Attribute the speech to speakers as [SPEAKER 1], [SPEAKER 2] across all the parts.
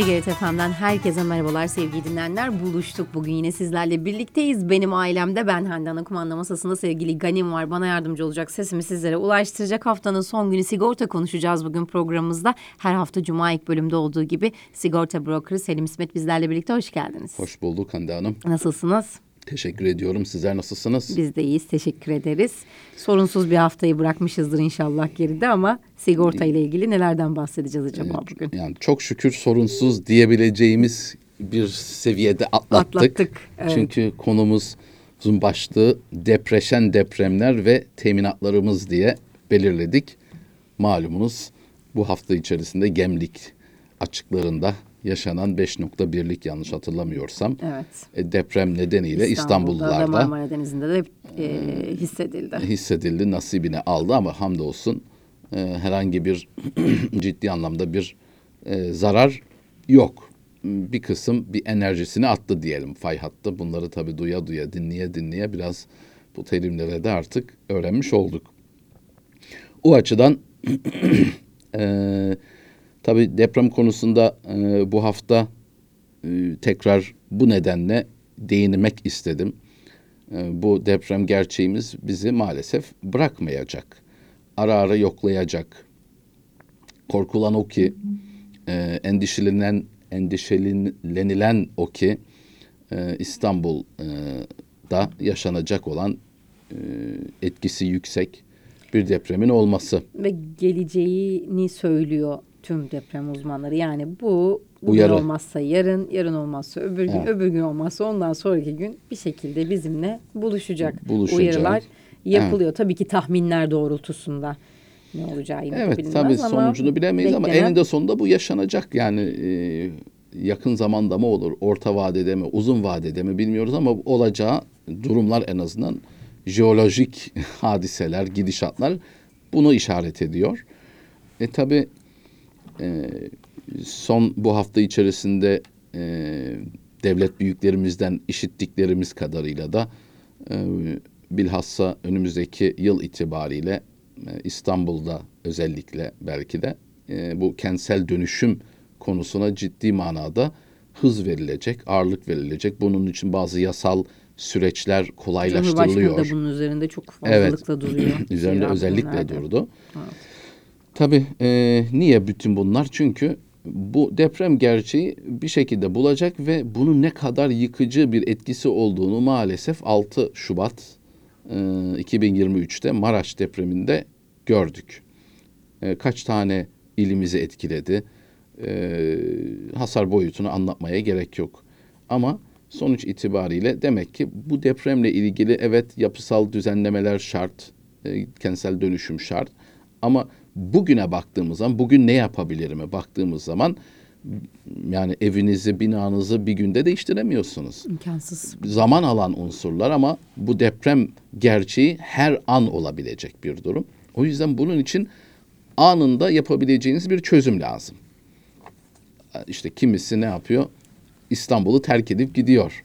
[SPEAKER 1] TGRT FM'den herkese merhabalar sevgili dinleyenler. Buluştuk bugün yine sizlerle birlikteyiz. Benim ailemde ben Handan kumanda masasında sevgili Ganim var. Bana yardımcı olacak sesimi sizlere ulaştıracak. Haftanın son günü sigorta konuşacağız bugün programımızda. Her hafta Cuma ilk bölümde olduğu gibi sigorta brokeri Selim İsmet bizlerle birlikte hoş geldiniz.
[SPEAKER 2] Hoş bulduk Hande Hanım.
[SPEAKER 1] Nasılsınız?
[SPEAKER 2] Teşekkür ediyorum. Sizler nasılsınız?
[SPEAKER 1] Biz de iyiyiz. Teşekkür ederiz. Sorunsuz bir haftayı bırakmışızdır inşallah geride ama sigorta ile ilgili nelerden bahsedeceğiz acaba bugün?
[SPEAKER 2] Yani çok şükür sorunsuz diyebileceğimiz bir seviyede atlattık.
[SPEAKER 1] Atlattık, evet.
[SPEAKER 2] Çünkü konumuzun başlığı depreşen depremler ve teminatlarımız diye belirledik. Malumunuz bu hafta içerisinde Gemlik açıklarında yaşanan 5.1'lik yanlış hatırlamıyorsam
[SPEAKER 1] Evet.
[SPEAKER 2] e, deprem nedeniyle
[SPEAKER 1] İstanbul'da ve
[SPEAKER 2] İstanbullularda
[SPEAKER 1] Marmara Denizi'nde de e, hissedildi.
[SPEAKER 2] hissedildi, nasibini aldı ama hamdolsun e, herhangi bir ciddi anlamda bir e, zarar yok. Bir kısım bir enerjisini attı diyelim fay hattı. Bunları tabii duya duya, dinleye dinleye biraz bu terimlere de artık öğrenmiş olduk. O açıdan e, tabii deprem konusunda e, bu hafta e, tekrar bu nedenle değinmek istedim. E, bu deprem gerçeğimiz bizi maalesef bırakmayacak. Ara ara yoklayacak. Korkulan o ki, e, endişelenen, endişelenilen o ki e, İstanbul'da yaşanacak olan e, etkisi yüksek bir depremin olması.
[SPEAKER 1] Ve geleceğini söylüyor tüm deprem uzmanları. Yani bu bugün
[SPEAKER 2] Uyarı.
[SPEAKER 1] olmazsa yarın, yarın olmazsa öbür gün,
[SPEAKER 2] Evet.
[SPEAKER 1] öbür gün olmazsa ondan sonraki gün bir şekilde bizimle buluşacak.
[SPEAKER 2] Buluşacak.
[SPEAKER 1] Uyarılar yapılıyor. Tabii ki tahminler doğrultusunda ne olacağı yine
[SPEAKER 2] Evet
[SPEAKER 1] bilinmez
[SPEAKER 2] tabii
[SPEAKER 1] ama
[SPEAKER 2] sonucunu bilemeyiz ama
[SPEAKER 1] beklenen-
[SPEAKER 2] eninde sonunda bu yaşanacak. Yani e, yakın zamanda mı olur, orta vadede mi, uzun vadede mi bilmiyoruz ama olacağı durumlar en azından jeolojik hadiseler, gidişatlar bunu işaret ediyor. E tabii e, son bu hafta içerisinde e, devlet büyüklerimizden işittiklerimiz kadarıyla da e, bilhassa önümüzdeki yıl itibariyle e, İstanbul'da özellikle belki de e, bu kentsel dönüşüm konusuna ciddi manada hız verilecek, ağırlık verilecek. Bunun için bazı yasal süreçler
[SPEAKER 1] Cumhurbaşkanı
[SPEAKER 2] kolaylaştırılıyor.
[SPEAKER 1] da bunun üzerinde çok
[SPEAKER 2] Evet.
[SPEAKER 1] fazlalıkla duruyor.
[SPEAKER 2] Üzerinde özellikle durdu. Tabii e, niye bütün bunlar? Çünkü bu deprem gerçeği bir şekilde bulacak ve bunun ne kadar yıkıcı bir etkisi olduğunu maalesef 6 Şubat e, 2023'te Maraş depreminde gördük. E, kaç tane ilimizi etkiledi? E, hasar boyutunu anlatmaya gerek yok. Ama sonuç itibariyle demek ki bu depremle ilgili evet yapısal düzenlemeler şart, e, kentsel dönüşüm şart. Ama bugüne baktığımız zaman, bugün ne yapabilirime baktığımız zaman yani evinizi, binanızı bir günde değiştiremiyorsunuz
[SPEAKER 1] İmkansız.
[SPEAKER 2] zaman alan unsurlar ama bu deprem gerçeği her an olabilecek bir durum. O yüzden bunun için anında yapabileceğiniz bir çözüm lazım. İşte kimisi ne yapıyor? İstanbul'u terk edip gidiyor.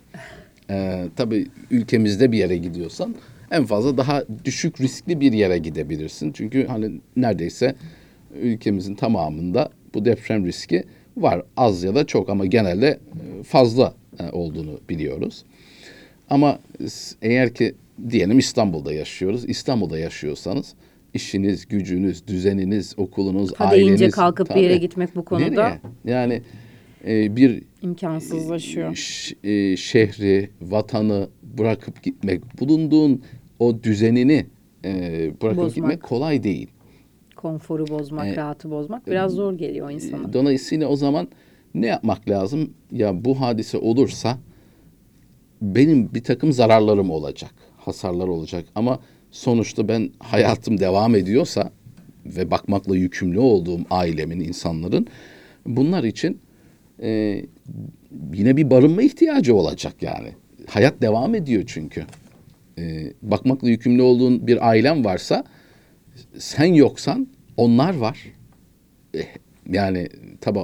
[SPEAKER 2] Ee, tabii ülkemizde bir yere gidiyorsan en fazla daha düşük riskli bir yere gidebilirsin. Çünkü hani neredeyse ülkemizin tamamında bu deprem riski var. Az ya da çok ama genelde e, fazla e, olduğunu biliyoruz. Ama eğer ki diyelim İstanbul'da yaşıyoruz. İstanbul'da yaşıyorsanız işiniz, gücünüz, düzeniniz, okulunuz,
[SPEAKER 1] deyince
[SPEAKER 2] aileniz.
[SPEAKER 1] kalkıp bir yere
[SPEAKER 2] Tabii.
[SPEAKER 1] gitmek bu konuda
[SPEAKER 2] Nereye? Yani e, bir
[SPEAKER 1] imkansızlaşıyor.
[SPEAKER 2] e, şehri, vatanı bırakıp gitmek, bulunduğun o düzenini e, bırakıp
[SPEAKER 1] Bozmak.
[SPEAKER 2] gitmek kolay değil.
[SPEAKER 1] Konforu bozmak,
[SPEAKER 2] E,
[SPEAKER 1] rahatı bozmak biraz zor geliyor insana.
[SPEAKER 2] Dolayısıyla o zaman ne yapmak lazım? Ya bu hadise olursa benim bir takım zararlarım olacak, hasarlar olacak ama sonuçta ben hayatım devam ediyorsa ve bakmakla yükümlü olduğum ailemin, insanların bunlar için e, yine bir barınma ihtiyacı olacak yani. Hayat devam ediyor çünkü. E, bakmakla yükümlü olduğun bir ailen varsa sen yoksan onlar var. Eh, Yani tabi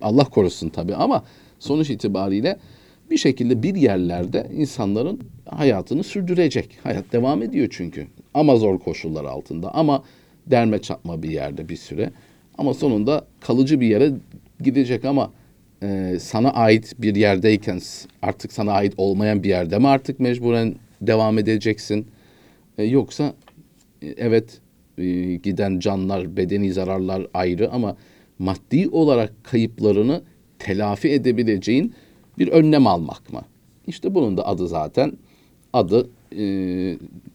[SPEAKER 2] Allah korusun tabi ama sonuç itibariyle bir şekilde bir yerlerde insanların hayatını sürdürecek. Hayat devam ediyor çünkü. Ama zor koşullar altında ama derme çatma bir yerde bir süre. Ama sonunda kalıcı bir yere gidecek ama e, sana ait bir yerdeyken artık sana ait olmayan bir yerde mi artık mecburen devam edeceksin? E, yoksa e, evet e, giden canlar, bedeni zararlar ayrı ama maddi olarak kayıplarını telafi edebileceğin bir önlem almak mı? İşte bunun da adı zaten adı e,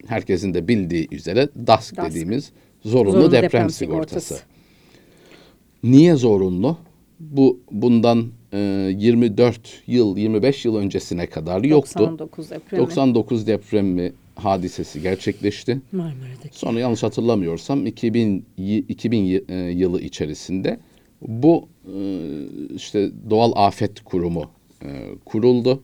[SPEAKER 2] herkesin de bildiği üzere DASK,
[SPEAKER 1] DASK.
[SPEAKER 2] dediğimiz zorunlu,
[SPEAKER 1] Zorunlu
[SPEAKER 2] deprem,
[SPEAKER 1] deprem
[SPEAKER 2] sigortası.
[SPEAKER 1] sigortası.
[SPEAKER 2] Niye zorunlu? Bu bundan e, 24 yıl, 25 yıl öncesine kadar yoktu.
[SPEAKER 1] 99 depremi.
[SPEAKER 2] 99 depremi hadisesi gerçekleşti.
[SPEAKER 1] Marmara'daki.
[SPEAKER 2] Sonra yanlış hatırlamıyorsam 2000 y- 2000 y- e, yılı içerisinde bu e, işte doğal afet kurumu e, kuruldu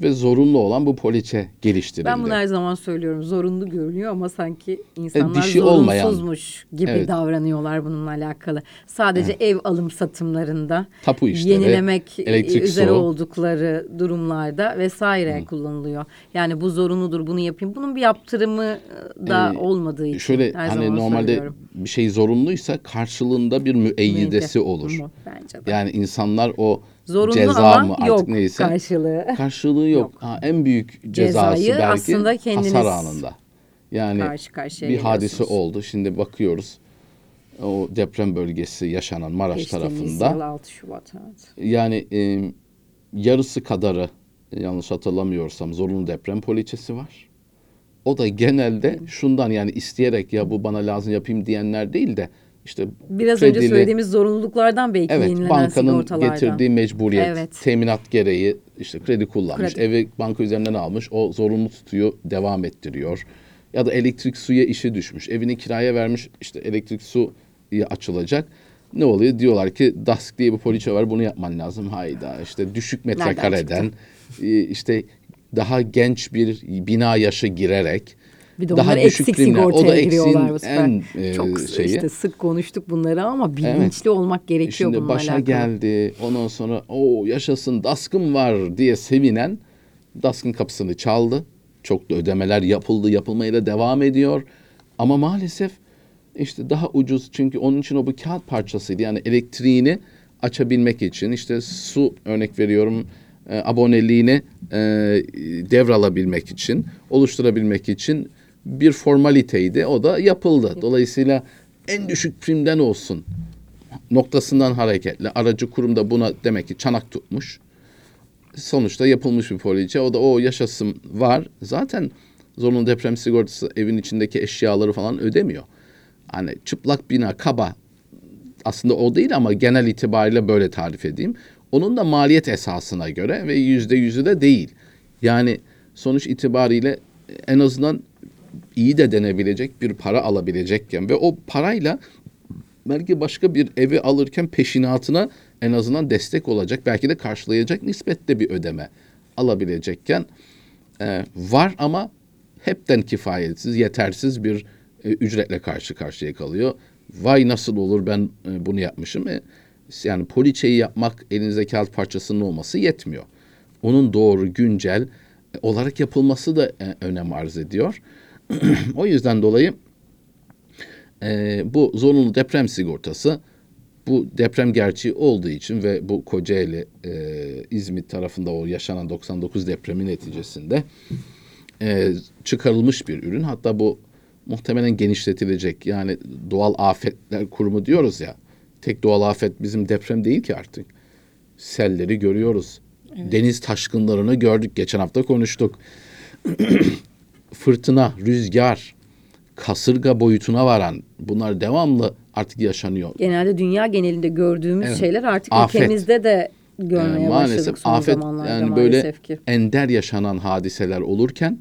[SPEAKER 2] ve zorunlu olan bu poliçe geliştirildi.
[SPEAKER 1] Ben bunu her zaman söylüyorum. Zorunlu görünüyor ama sanki insanlar
[SPEAKER 2] dişi olmayan.
[SPEAKER 1] zorunsuzmuş gibi
[SPEAKER 2] Evet.
[SPEAKER 1] davranıyorlar bununla alakalı. Sadece ev alım satımlarında
[SPEAKER 2] Tapu işleri,
[SPEAKER 1] yenilemek
[SPEAKER 2] elektrik,
[SPEAKER 1] üzere
[SPEAKER 2] su.
[SPEAKER 1] oldukları durumlarda vesaire kullanılıyor. Yani bu zorunludur bunu yapayım. Bunun bir yaptırımı da
[SPEAKER 2] Ee,
[SPEAKER 1] olmadığı için
[SPEAKER 2] Şöyle
[SPEAKER 1] her
[SPEAKER 2] hani
[SPEAKER 1] zaman
[SPEAKER 2] normalde
[SPEAKER 1] söylüyorum.
[SPEAKER 2] bir şey zorunluysa karşılığında bir müeyyidesi
[SPEAKER 1] Neydi?
[SPEAKER 2] olur.
[SPEAKER 1] Bu, Bence de.
[SPEAKER 2] Yani insanlar o
[SPEAKER 1] Zorunlu
[SPEAKER 2] ceza
[SPEAKER 1] ama
[SPEAKER 2] mı artık
[SPEAKER 1] yok
[SPEAKER 2] neyse
[SPEAKER 1] karşılığı.
[SPEAKER 2] karşılığı yok. Ha, en büyük cezası
[SPEAKER 1] Cezayı
[SPEAKER 2] belki
[SPEAKER 1] aslında kendiniz
[SPEAKER 2] hasar anında. Yani
[SPEAKER 1] karşı karşıya
[SPEAKER 2] bir hadise oldu. Şimdi bakıyoruz o deprem bölgesi yaşanan Maraş
[SPEAKER 1] Geçtiğimiz
[SPEAKER 2] tarafında
[SPEAKER 1] yıl 6 Şubat evet.
[SPEAKER 2] yani e, yarısı kadarı yanlış hatırlamıyorsam zorunlu deprem poliçesi var. O da genelde şundan yani isteyerek ya bu bana lazım yapayım diyenler değil de işte
[SPEAKER 1] Biraz önce
[SPEAKER 2] kredili-
[SPEAKER 1] söylediğimiz zorunluluklardan belki
[SPEAKER 2] Evet, bankanın getirdiği mecburiyet,
[SPEAKER 1] Evet.
[SPEAKER 2] teminat gereği işte kredi kullanmış,
[SPEAKER 1] Kredi.
[SPEAKER 2] evi banka üzerinden almış, o zorunlu tutuyor, devam ettiriyor. Ya da elektrik suya işi düşmüş, evini kiraya vermiş, işte elektrik su açılacak. Ne oluyor? Diyorlar ki DASK diye bir poliçe var, bunu yapman lazım. Hayda işte düşük metrekareden, e, işte daha genç bir bina yaşı girerek,
[SPEAKER 1] Bir de
[SPEAKER 2] daha düşük
[SPEAKER 1] eksik
[SPEAKER 2] primler. O da eksiğin en, e,
[SPEAKER 1] Çok
[SPEAKER 2] şeyi.
[SPEAKER 1] işte sık konuştuk bunları ama bilinçli olmak gerekiyor
[SPEAKER 2] Şimdi
[SPEAKER 1] bununla
[SPEAKER 2] başa
[SPEAKER 1] alakalı.
[SPEAKER 2] geldi. Ondan sonra o yaşasın DASK'ım var diye sevinen DASK'ın kapısını çaldı. Çok da ödemeler yapıldı, yapılmaya da devam ediyor. Ama maalesef işte daha ucuz çünkü onun için o bu kağıt parçasıydı. Yani elektriğini açabilmek için işte su örnek veriyorum e, aboneliğini e, devralabilmek için, oluşturabilmek için bir formaliteydi. O da yapıldı. Dolayısıyla en düşük primden olsun noktasından hareketle aracı kurumda buna demek ki çanak tutmuş. Sonuçta yapılmış bir poliçe. O da o yaşasım var. Zaten zorunlu deprem sigortası evin içindeki eşyaları falan ödemiyor. Hani çıplak bina kaba aslında o değil ama genel itibariyle böyle tarif edeyim. Onun da maliyet esasına göre ve yüzde yüzü de değil. Yani sonuç itibariyle en azından iyi de denebilecek bir para alabilecekken ve o parayla belki başka bir evi alırken peşinatına en azından destek olacak, belki de karşılayacak nispette bir ödeme alabilecekken e, var ama hepten kifayetsiz, yetersiz bir e, ücretle karşı karşıya kalıyor. Vay nasıl olur ben e, bunu yapmışım. E, yani poliçeyi yapmak elinizde kağıt parçasının olması yetmiyor. Onun doğru, güncel e, olarak yapılması da e, önem arz ediyor. o yüzden dolayı e, bu zorunlu deprem sigortası bu deprem gerçeği olduğu için ve bu Kocaeli e, İzmit tarafında o yaşanan 99 depremi neticesinde e, çıkarılmış bir ürün. Hatta bu muhtemelen genişletilecek. Yani doğal afetler kurumu diyoruz ya. Tek doğal afet bizim deprem değil ki artık. Selleri görüyoruz. Deniz taşkınlarını gördük. Geçen hafta konuştuk. Fırtına, rüzgar, kasırga boyutuna varan bunlar devamlı artık yaşanıyor.
[SPEAKER 1] Genelde dünya genelinde gördüğümüz
[SPEAKER 2] Evet.
[SPEAKER 1] şeyler artık
[SPEAKER 2] Afet.
[SPEAKER 1] ülkemizde de görmeye
[SPEAKER 2] Ee,
[SPEAKER 1] başladık son
[SPEAKER 2] afet
[SPEAKER 1] zamanlarda
[SPEAKER 2] yani
[SPEAKER 1] maalesef
[SPEAKER 2] böyle
[SPEAKER 1] ki.
[SPEAKER 2] ender yaşanan hadiseler olurken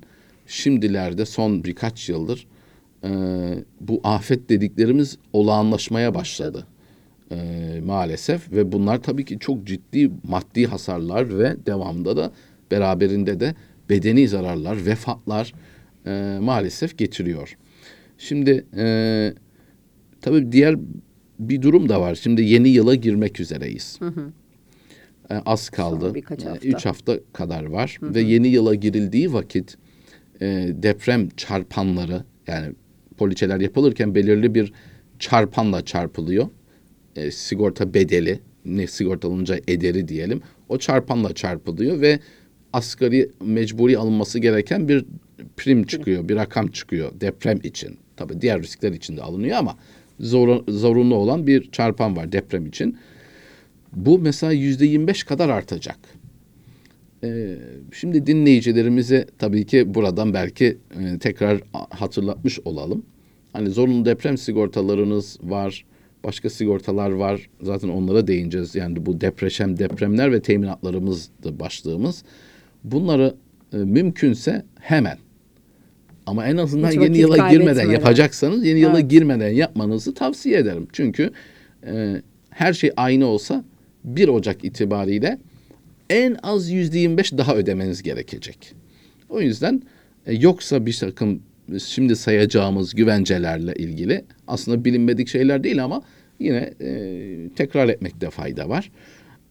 [SPEAKER 2] şimdilerde son birkaç yıldır e, bu afet dediklerimiz olağanlaşmaya başladı. E, maalesef ve bunlar tabii ki çok ciddi maddi hasarlar ve devamında da beraberinde de bedeni zararlar, vefatlar e, maalesef getiriyor. Şimdi e, tabii diğer bir durum da var. Şimdi yeni yıla girmek üzereyiz. E, az kaldı. E,
[SPEAKER 1] hafta.
[SPEAKER 2] Üç hafta kadar var ve yeni yıla girildiği vakit e, deprem çarpanları yani poliçeler yapılırken belirli bir çarpanla çarpılıyor. E, sigorta bedeli ne sigortalanınca ederi diyelim. O çarpanla çarpılıyor ve asgari mecburi alınması gereken bir prim çıkıyor, bir rakam çıkıyor deprem için. Tabii diğer riskler için de alınıyor ama zor, zorunlu olan bir çarpan var deprem için. Bu mesela yüzde 25 kadar artacak. Ee, şimdi dinleyicilerimize tabii ki buradan belki e, tekrar hatırlatmış olalım. Hani zorunlu deprem sigortalarınız var, başka sigortalar var. Zaten onlara değineceğiz. Yani bu depreşem, depremler ve teminatlarımız da başlığımız. Bunları e, mümkünse hemen ama en azından
[SPEAKER 1] Hiç
[SPEAKER 2] yeni yıla girmeden yapacaksanız yeni yıla
[SPEAKER 1] Evet.
[SPEAKER 2] girmeden yapmanızı tavsiye ederim. Çünkü e, her şey aynı olsa 1 Ocak itibariyle en az yüzde 25 daha ödemeniz gerekecek. O yüzden e, yoksa bir takım şimdi sayacağımız güvencelerle ilgili aslında bilinmedik şeyler değil ama yine e, tekrar etmekte fayda var.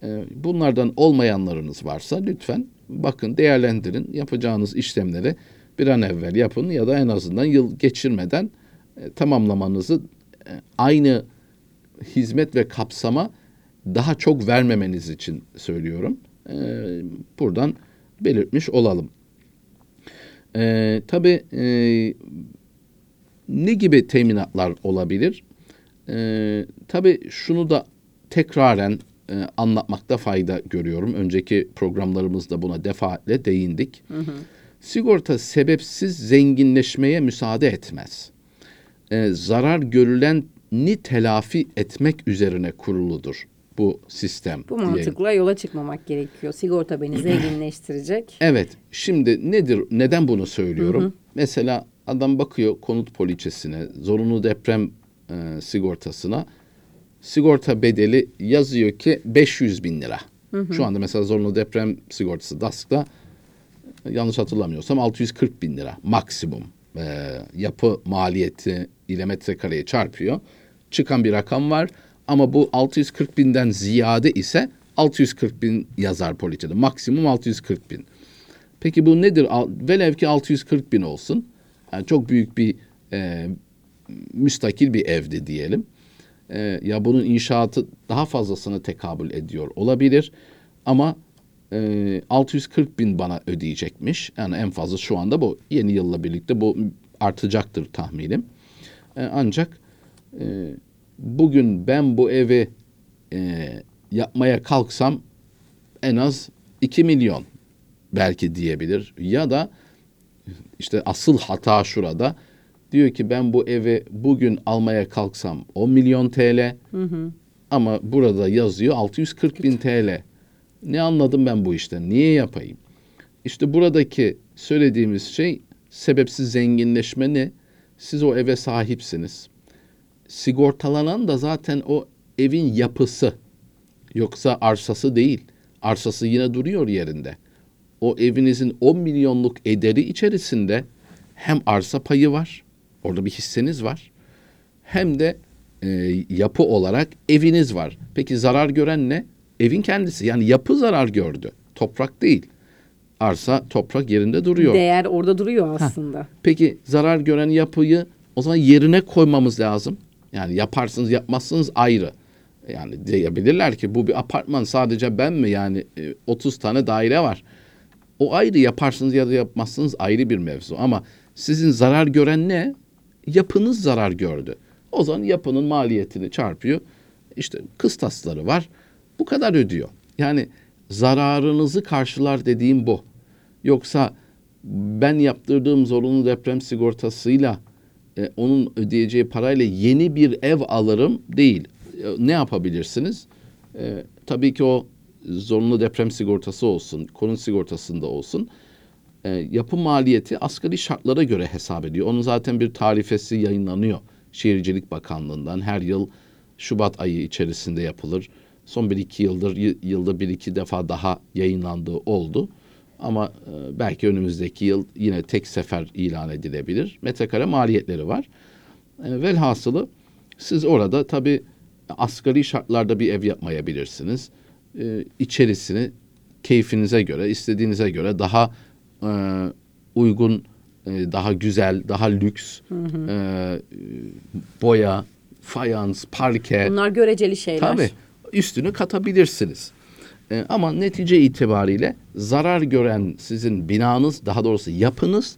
[SPEAKER 2] E, bunlardan olmayanlarınız varsa lütfen bakın değerlendirin yapacağınız işlemleri bir an evvel yapın ya da en azından yıl geçirmeden e, tamamlamanızı e, aynı hizmet ve kapsama daha çok vermemeniz için söylüyorum. Ee, buradan belirtmiş olalım. Ee, tabii e, ne gibi teminatlar olabilir? Ee, tabii şunu da tekraren e, anlatmakta fayda görüyorum. Önceki programlarımızda buna defaatle değindik. Sigorta sebepsiz zenginleşmeye müsaade etmez. Ee, zarar görüleni telafi etmek üzerine kuruludur bu sistem.
[SPEAKER 1] Bu mantıkla yola çıkmamak gerekiyor. Sigorta beni zenginleştirecek.
[SPEAKER 2] Evet. Şimdi nedir? Neden bunu söylüyorum? Mesela adam bakıyor konut poliçesine, zorunlu deprem e, sigortasına. Sigorta bedeli yazıyor ki 500 bin lira. Şu anda mesela zorunlu deprem sigortası DASK'ta yanlış hatırlamıyorsam 640 bin lira maksimum e, yapı maliyeti ile metrekareye çarpıyor. Çıkan bir rakam var ama bu 640 binden ziyade ise 640 bin yazar poliçede. Maksimum 640 bin. Peki bu nedir? Velev ki 640 bin olsun. Yani çok büyük bir e, müstakil bir evdi diyelim. E, ya bunun inşaatı daha fazlasına tekabül ediyor olabilir. Ama e, 640 bin bana ödeyecekmiş. Yani en fazla şu anda bu yeni yılla birlikte bu artacaktır tahminim. E, ancak e, bugün ben bu evi e, yapmaya kalksam en az 2 milyon belki diyebilir. Ya da işte asıl hata şurada. Diyor ki ben bu evi bugün almaya kalksam 10 milyon TL ama burada yazıyor 640 bin TL. Ne anladım ben bu işten? Niye yapayım? İşte buradaki söylediğimiz şey sebepsiz zenginleşme ne? Siz o eve sahipsiniz. Sigortalanan da zaten o evin yapısı. Yoksa arsası değil. Arsası yine duruyor yerinde. O evinizin 10 milyonluk ederi içerisinde hem arsa payı var. Orada bir hisseniz var. Hem de e, yapı olarak eviniz var. Peki zarar gören ne? Evin kendisi. Yani yapı zarar gördü. Toprak değil. Arsa toprak yerinde duruyor.
[SPEAKER 1] Değer orada duruyor aslında.
[SPEAKER 2] Peki zarar gören yapıyı o zaman yerine koymamız lazım. Yani yaparsınız yapmazsınız ayrı. Yani diyebilirler ki bu bir apartman sadece ben mi yani e, 30 tane daire var. O ayrı yaparsınız ya da yapmazsınız ayrı bir mevzu. Ama sizin zarar gören ne? Yapınız zarar gördü. O zaman yapının maliyetini çarpıyor. İşte kıstasları var. Bu kadar ödüyor. Yani zararınızı karşılar dediğim bu. Yoksa ben yaptırdığım zorunlu deprem sigortasıyla e, onun ödeyeceği parayla yeni bir ev alırım değil. E, ne yapabilirsiniz? E, tabii ki o zorunlu deprem sigortası olsun, konut sigortasında olsun. E, yapı maliyeti asgari şartlara göre hesap ediyor. Onun zaten bir tarifesi yayınlanıyor Şehircilik Bakanlığı'ndan. Her yıl Şubat ayı içerisinde yapılır. Son bir iki yıldır yılda bir iki defa daha yayınlandığı oldu. Ama e, belki önümüzdeki yıl yine tek sefer ilan edilebilir. Metrekare maliyetleri var. E, velhasılı siz orada tabii asgari şartlarda bir ev yapmayabilirsiniz. E, içerisini keyfinize göre, istediğinize göre daha e, uygun, e, daha güzel, daha lüks e, boya, fayans, parke.
[SPEAKER 1] Bunlar göreceli şeyler.
[SPEAKER 2] Tabii. üstünü katabilirsiniz. E, ama netice itibariyle zarar gören sizin binanız, daha doğrusu yapınız,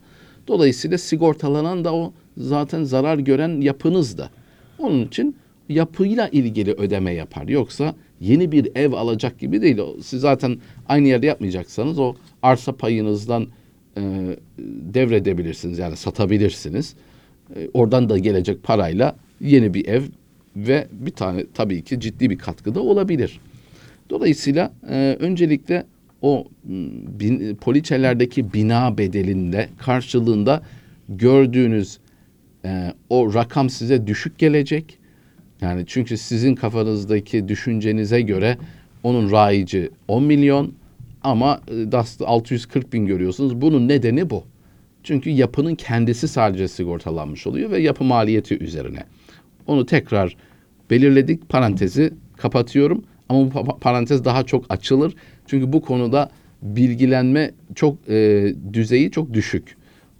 [SPEAKER 2] dolayısıyla sigortalanan da o zaten zarar gören yapınız da. Onun için yapıyla ilgili ödeme yapar. Yoksa yeni bir ev alacak gibi değil. Siz zaten aynı yerde yapmayacaksanız o arsa payınızdan e, devredebilirsiniz yani satabilirsiniz. E, oradan da gelecek parayla yeni bir ev ve bir tane tabii ki ciddi bir katkıda olabilir. Dolayısıyla e, öncelikle o bin, poliçelerdeki bina bedelinde karşılığında gördüğünüz e, o rakam size düşük gelecek. Yani çünkü sizin kafanızdaki düşüncenize göre onun raici 10 milyon ama e, DAS'ta 640 bin görüyorsunuz. Bunun nedeni bu. Çünkü yapının kendisi sadece sigortalanmış oluyor ve yapı maliyeti üzerine. Onu tekrar belirledik. Parantezi kapatıyorum. Ama bu pa- parantez daha çok açılır. Çünkü bu konuda bilgilenme çok e, düzeyi çok düşük.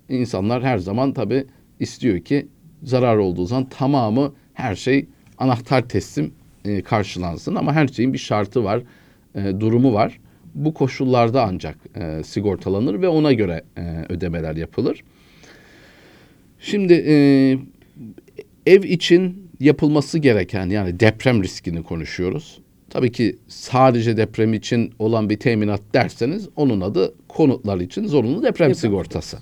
[SPEAKER 2] İnsanlar her zaman tabii istiyor ki zarar olduğu zaman tamamı her şey anahtar teslim e, karşılansın ama her şeyin bir şartı var, e, durumu var. Bu koşullarda ancak e, sigortalanır ve ona göre e, ödemeler yapılır. Şimdi e, ev için yapılması gereken yani deprem riskini konuşuyoruz. Tabii ki sadece deprem için olan bir teminat derseniz onun adı konutlar için zorunlu deprem sigortası.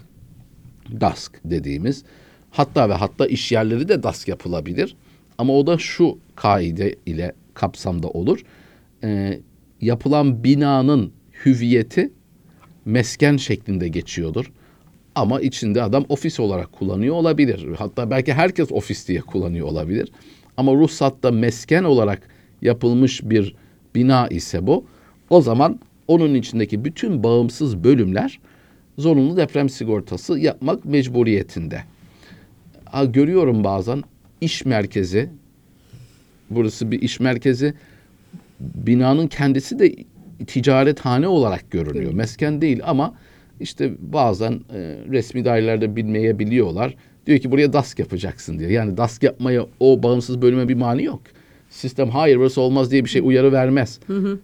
[SPEAKER 2] DASK dediğimiz. Hatta ve hatta iş yerleri de DASK yapılabilir. Ama o da şu kaide ile kapsamda olur. Ee, yapılan binanın hüviyeti mesken şeklinde geçiyordur. Ama içinde adam ofis olarak kullanıyor olabilir. Hatta belki herkes ofis diye kullanıyor olabilir. Ama ruhsatta mesken olarak yapılmış bir bina ise bu. O zaman onun içindeki bütün bağımsız bölümler zorunlu deprem sigortası yapmak mecburiyetinde. Ha, görüyorum bazen iş merkezi, burası bir iş merkezi, binanın kendisi de ticarethane olarak görünüyor. Mesken değil ama işte bazen e, resmi dairelerde bilmeyebiliyorlar. Diyor ki buraya DASK yapacaksın diyor. Yani DASK yapmaya o bağımsız bölüme bir mani yok. Sistem hayır burası olmaz diye bir şey uyarı vermez.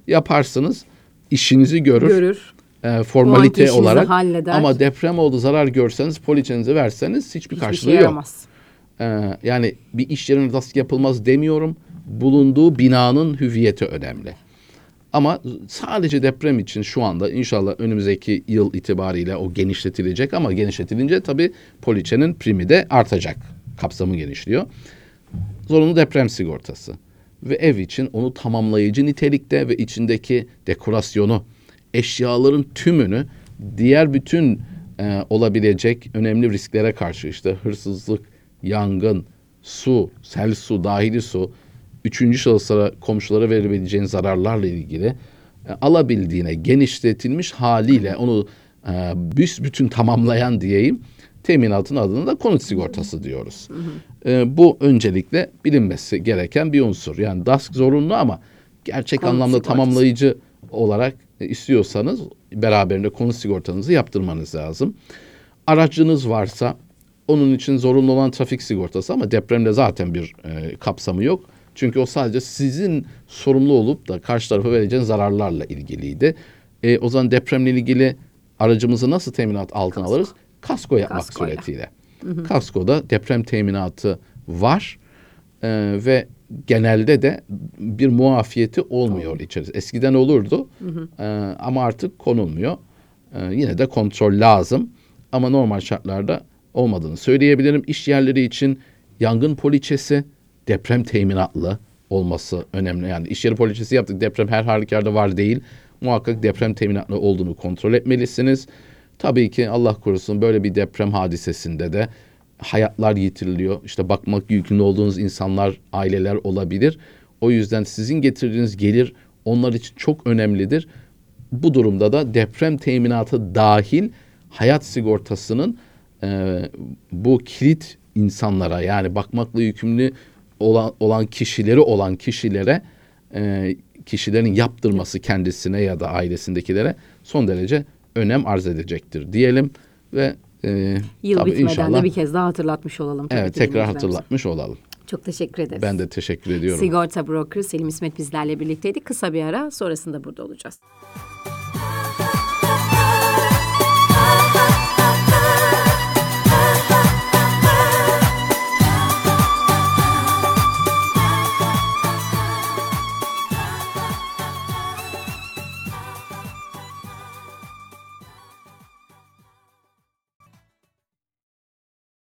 [SPEAKER 2] Yaparsınız, işinizi görür,
[SPEAKER 1] Görür.
[SPEAKER 2] e, formalite olarak.
[SPEAKER 1] halleder.
[SPEAKER 2] Ama deprem oldu zarar görseniz poliçenizi verseniz hiçbir
[SPEAKER 1] Hiçbir
[SPEAKER 2] karşılığı
[SPEAKER 1] şey
[SPEAKER 2] yok.
[SPEAKER 1] yaramaz.
[SPEAKER 2] Ee, yani bir iş yerine DASK yapılmaz demiyorum. Bulunduğu binanın hüviyeti önemli. Ama sadece deprem için şu anda inşallah önümüzdeki yıl itibariyle o genişletilecek ama genişletilince tabii poliçenin primi de artacak. Kapsamı genişliyor. Zorunlu deprem sigortası ve ev için onu tamamlayıcı nitelikte ve içindeki dekorasyonu, eşyaların tümünü diğer bütün e, olabilecek önemli risklere karşı işte hırsızlık, yangın, su, sel su, dahili su, üçüncü şahıslara, komşulara verebileceğin zararlarla ilgili e, alabildiğine genişletilmiş haliyle onu e, büsbütün tamamlayan diyeyim teminatın adına da konut sigortası diyoruz. E, bu öncelikle bilinmesi gereken bir unsur. Yani DASK zorunlu ama gerçek
[SPEAKER 1] Konut
[SPEAKER 2] anlamda
[SPEAKER 1] sigortası.
[SPEAKER 2] tamamlayıcı olarak e, istiyorsanız beraberinde konut sigortanızı yaptırmanız lazım. Aracınız varsa onun için zorunlu olan trafik sigortası ama depremde zaten bir e, kapsamı yok. Çünkü o sadece sizin sorumlu olup da karşı tarafa vereceğiniz zararlarla ilgiliydi. E, o zaman depremle ilgili aracımızı nasıl teminat altına alırız? Kasko yapmak
[SPEAKER 1] Kaskoyla.
[SPEAKER 2] suretiyle. Kaskoda deprem teminatı var e, ve genelde de bir muafiyeti olmuyor içerisinde. Eskiden olurdu e, ama artık konulmuyor. E, yine de kontrol lazım ama normal şartlarda olmadığını söyleyebilirim. İş yerleri için yangın poliçesi deprem teminatlı olması önemli. Yani iş yeri poliçesi yaptık deprem her halükarda var değil. Muhakkak deprem teminatlı olduğunu kontrol etmelisiniz. Tabii ki Allah korusun böyle bir deprem hadisesinde de hayatlar yitiriliyor. İşte bakmak yükümlü olduğunuz insanlar, aileler olabilir. O yüzden sizin getirdiğiniz gelir onlar için çok önemlidir. Bu durumda da deprem teminatı dahil hayat sigortasının e, bu kilit insanlara yani bakmakla yükümlü olan, olan kişileri olan kişilere e, kişilerin yaptırması kendisine ya da ailesindekilere son derece önem arz edecektir diyelim ve e,
[SPEAKER 1] Yıl
[SPEAKER 2] tabii
[SPEAKER 1] bitmeden
[SPEAKER 2] inşallah
[SPEAKER 1] de bir kez daha hatırlatmış olalım. tabii
[SPEAKER 2] evet tekrar hatırlatmış olalım.
[SPEAKER 1] Çok teşekkür ederiz.
[SPEAKER 2] Ben de teşekkür ediyorum.
[SPEAKER 1] Sigorta broker Selim İsmet bizlerle birlikteydi. Kısa bir ara sonrasında burada olacağız.